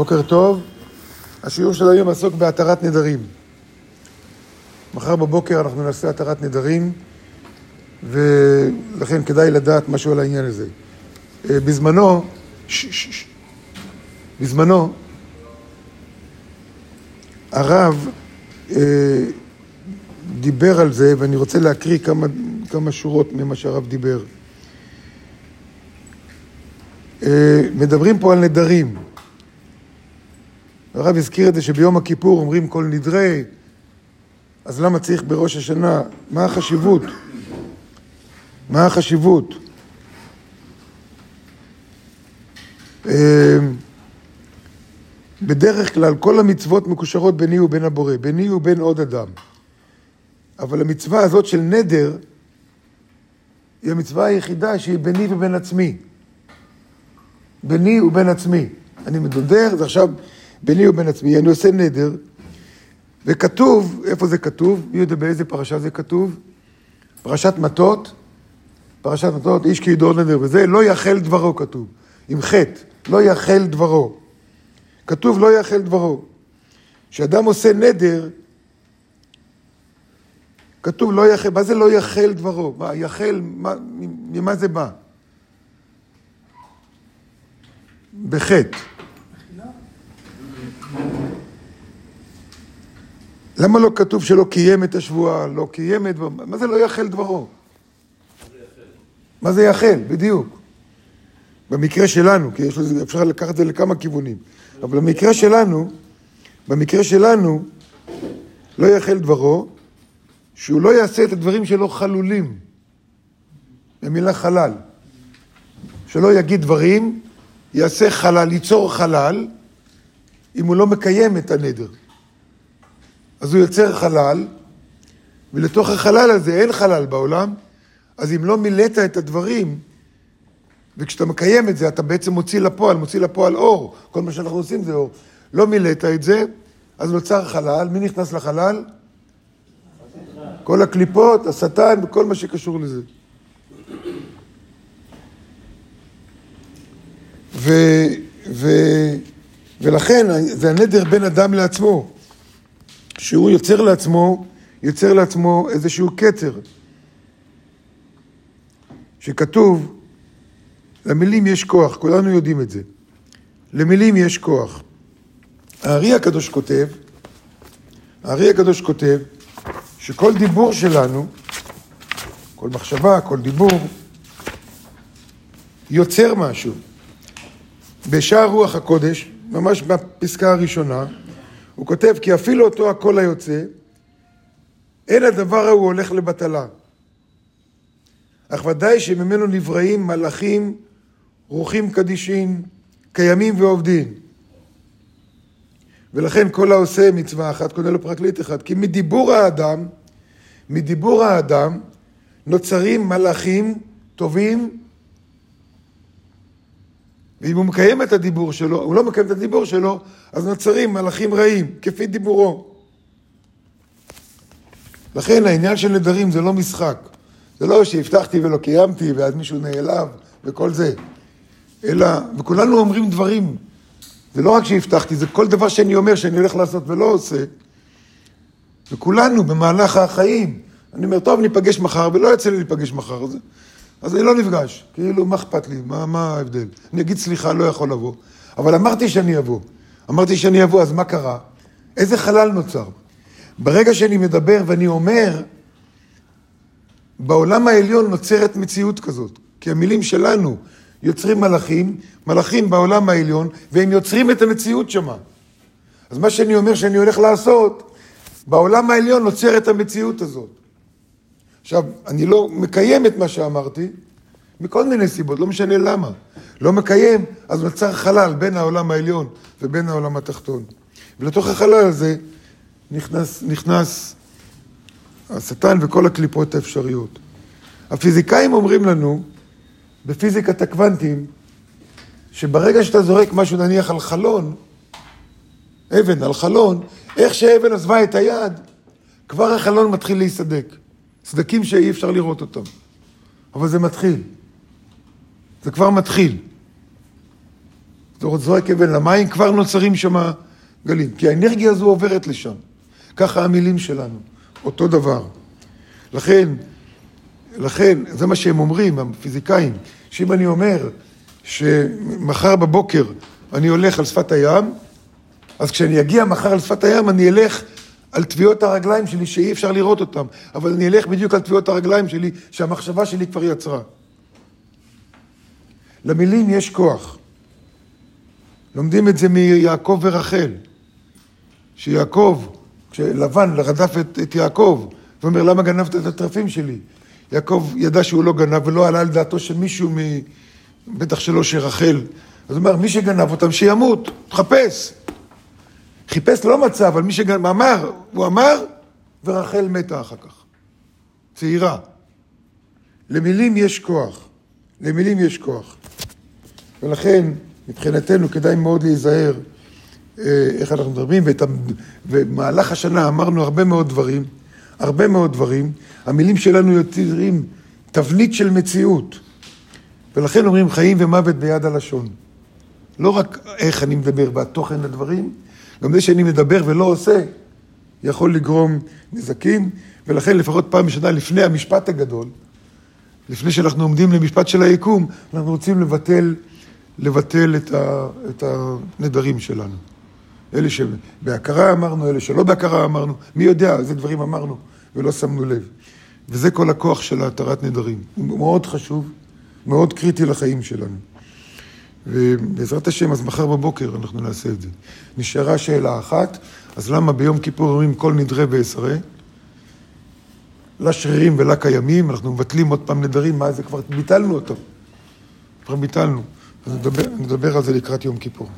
בוקר טוב. השיעור של היום עסוק בהתרת נדרים. מחר בבוקר אנחנו נעשה התרת נדרים, ולכן כדאי לדעת משהו על העניין הזה. אה, בזמנו, ש, ש, ש, בזמנו, הרב אה, דיבר על זה, ואני רוצה להקריא כמה, כמה שורות ממה שהרב דיבר. אה, מדברים פה על נדרים. הרב הזכיר את זה שביום הכיפור אומרים כל נדרי, אז למה צריך בראש השנה? מה החשיבות? מה החשיבות? אה, בדרך כלל כל המצוות מקושרות ביני ובין הבורא, ביני ובין עוד אדם. אבל המצווה הזאת של נדר היא המצווה היחידה שהיא ביני ובין עצמי. ביני ובין עצמי. אני מדודר, זה עכשיו ביני ובין עצמי. אני עושה נדר, וכתוב, איפה זה כתוב? מי יודע באיזה פרשה זה כתוב? פרשת מטות, פרשת מטות, איש כי ידור נדר, וזה לא יחל דברו כתוב, עם חטא, לא יחל דברו. כתוב לא יחל דברו. כשאדם עושה נדר, כתוב לא יחל, מה זה לא יחל דברו? מה, יחל, מה, ממה זה בא? בחטא. למה לא כתוב שלא קיים את השבועה, לא קיים את... מה זה לא יחל דברו? מה זה יחל? בדיוק. במקרה שלנו, כי יש לזה, אפשר לקחת את זה לכמה כיוונים, אבל במקרה שלנו, במקרה שלנו, לא יחל דברו, שהוא לא יעשה את הדברים שלו חלולים, במילה חלל. שלא יגיד דברים, יעשה חלל, ייצור חלל, אם הוא לא מקיים את הנדר. אז הוא יוצר חלל, ולתוך החלל הזה אין חלל בעולם, אז אם לא מילאת את הדברים, וכשאתה מקיים את זה, אתה בעצם מוציא לפועל, מוציא לפועל אור. כל מה שאנחנו עושים זה אור. לא מילאת את זה, אז נוצר חלל. מי נכנס לחלל? כל הקליפות, השטן וכל מה שקשור לזה. ו, ו, ולכן זה הנדר בין אדם לעצמו, שהוא יוצר לעצמו, יוצר לעצמו איזשהו כתר, שכתוב, למילים יש כוח, כולנו יודעים את זה. למילים יש כוח. הארי הקדוש כותב, הארי הקדוש כותב, שכל דיבור שלנו, כל מחשבה, כל דיבור, יוצר משהו. בשער רוח הקודש, ממש בפסקה הראשונה, הוא כותב כי אפילו אותו הקול היוצא, אין הדבר ההוא הולך לבטלה. אך ודאי שממנו נבראים מלאכים, רוחים קדישין, קיימים ועובדים. ולכן כל העושה מצווה אחת קונה לו פרקליט אחד. כי מדיבור האדם, מדיבור האדם נוצרים מלאכים טובים, ואם הוא מקיים את הדיבור שלו, הוא לא מקיים את הדיבור שלו, אז נוצרים מלאכים רעים, כפי דיבורו. לכן העניין של נדרים זה לא משחק. זה לא שהבטחתי ולא קיימתי ואז מישהו נעלב וכל זה. אלא, וכולנו אומרים דברים. זה לא רק שהבטחתי, זה כל דבר שאני אומר שאני הולך לעשות ולא עושה. וכולנו במהלך החיים, אני אומר, טוב, ניפגש מחר, ולא יוצא לי להיפגש מחר, אז, אז אני לא נפגש. כאילו, מה אכפת לי? מה, מה ההבדל? אני אגיד, סליחה, לא יכול לבוא. אבל אמרתי שאני אבוא. אמרתי שאני אבוא, אז מה קרה? איזה חלל נוצר? ברגע שאני מדבר ואני אומר, בעולם העליון נוצרת מציאות כזאת. כי המילים שלנו יוצרים מלאכים, מלאכים בעולם העליון, והם יוצרים את המציאות שמה. אז מה שאני אומר שאני הולך לעשות, בעולם העליון נוצר את המציאות הזאת. עכשיו, אני לא מקיים את מה שאמרתי, מכל מיני סיבות, לא משנה למה. לא מקיים, אז נוצר חלל בין העולם העליון ובין העולם התחתון. ולתוך החלל הזה נכנס, נכנס השטן וכל הקליפות האפשריות. הפיזיקאים אומרים לנו, בפיזיקת הקוונטים, שברגע שאתה זורק משהו נניח על חלון, אבן על חלון, איך שאבן עזבה את היד, כבר החלון מתחיל להיסדק. סדקים שאי אפשר לראות אותם. אבל זה מתחיל. זה כבר מתחיל. זורק אבן למים, כבר נוצרים שם גלים. כי האנרגיה הזו עוברת לשם. ככה המילים שלנו, אותו דבר. לכן, לכן, זה מה שהם אומרים, הפיזיקאים, שאם אני אומר שמחר בבוקר אני הולך על שפת הים, אז כשאני אגיע מחר על שפת הים, אני אלך על טביעות הרגליים שלי שאי אפשר לראות אותם, אבל אני אלך בדיוק על טביעות הרגליים שלי שהמחשבה שלי כבר יצרה. למילים יש כוח. לומדים את זה מיעקב ורחל. שיעקב, כשלבן רדף את, את יעקב, ואומר, למה גנבת את הטרפים שלי? יעקב ידע שהוא לא גנב ולא עלה על דעתו של מישהו, מ... בטח שלא שרחל. אז הוא אומר, מי שגנב אותם, שימות, תחפש. חיפש לא מצא, אבל מי שגנב, אמר, הוא אמר, ורחל מתה אחר כך. צעירה. למילים יש כוח. למילים יש כוח. ולכן, מבחינתנו כדאי מאוד להיזהר אה, איך אנחנו מדברים, ואת, במהלך השנה אמרנו הרבה מאוד דברים, הרבה מאוד דברים. המילים שלנו יוצרים תבנית של מציאות. ולכן אומרים חיים ומוות ביד הלשון. לא רק איך אני מדבר והתוכן הדברים, גם זה שאני מדבר ולא עושה, יכול לגרום נזקים, ולכן לפחות פעם בשנה לפני המשפט הגדול, לפני שאנחנו עומדים למשפט של היקום, אנחנו רוצים לבטל, לבטל את, ה, את הנדרים שלנו. אלה שבהכרה אמרנו, אלה שלא בהכרה אמרנו, מי יודע איזה דברים אמרנו ולא שמנו לב. וזה כל הכוח של התרת נדרים. הוא מאוד חשוב, מאוד קריטי לחיים שלנו. ובעזרת השם, אז מחר בבוקר אנחנו נעשה את זה. נשארה שאלה אחת, אז למה ביום כיפור אומרים כל נדרי ועשרה? לשרירים ולקיימים, אנחנו מבטלים עוד פעם נדרים, מה זה כבר ביטלנו אותו. כבר ביטלנו. אז נדבר, נדבר על זה לקראת יום כיפור.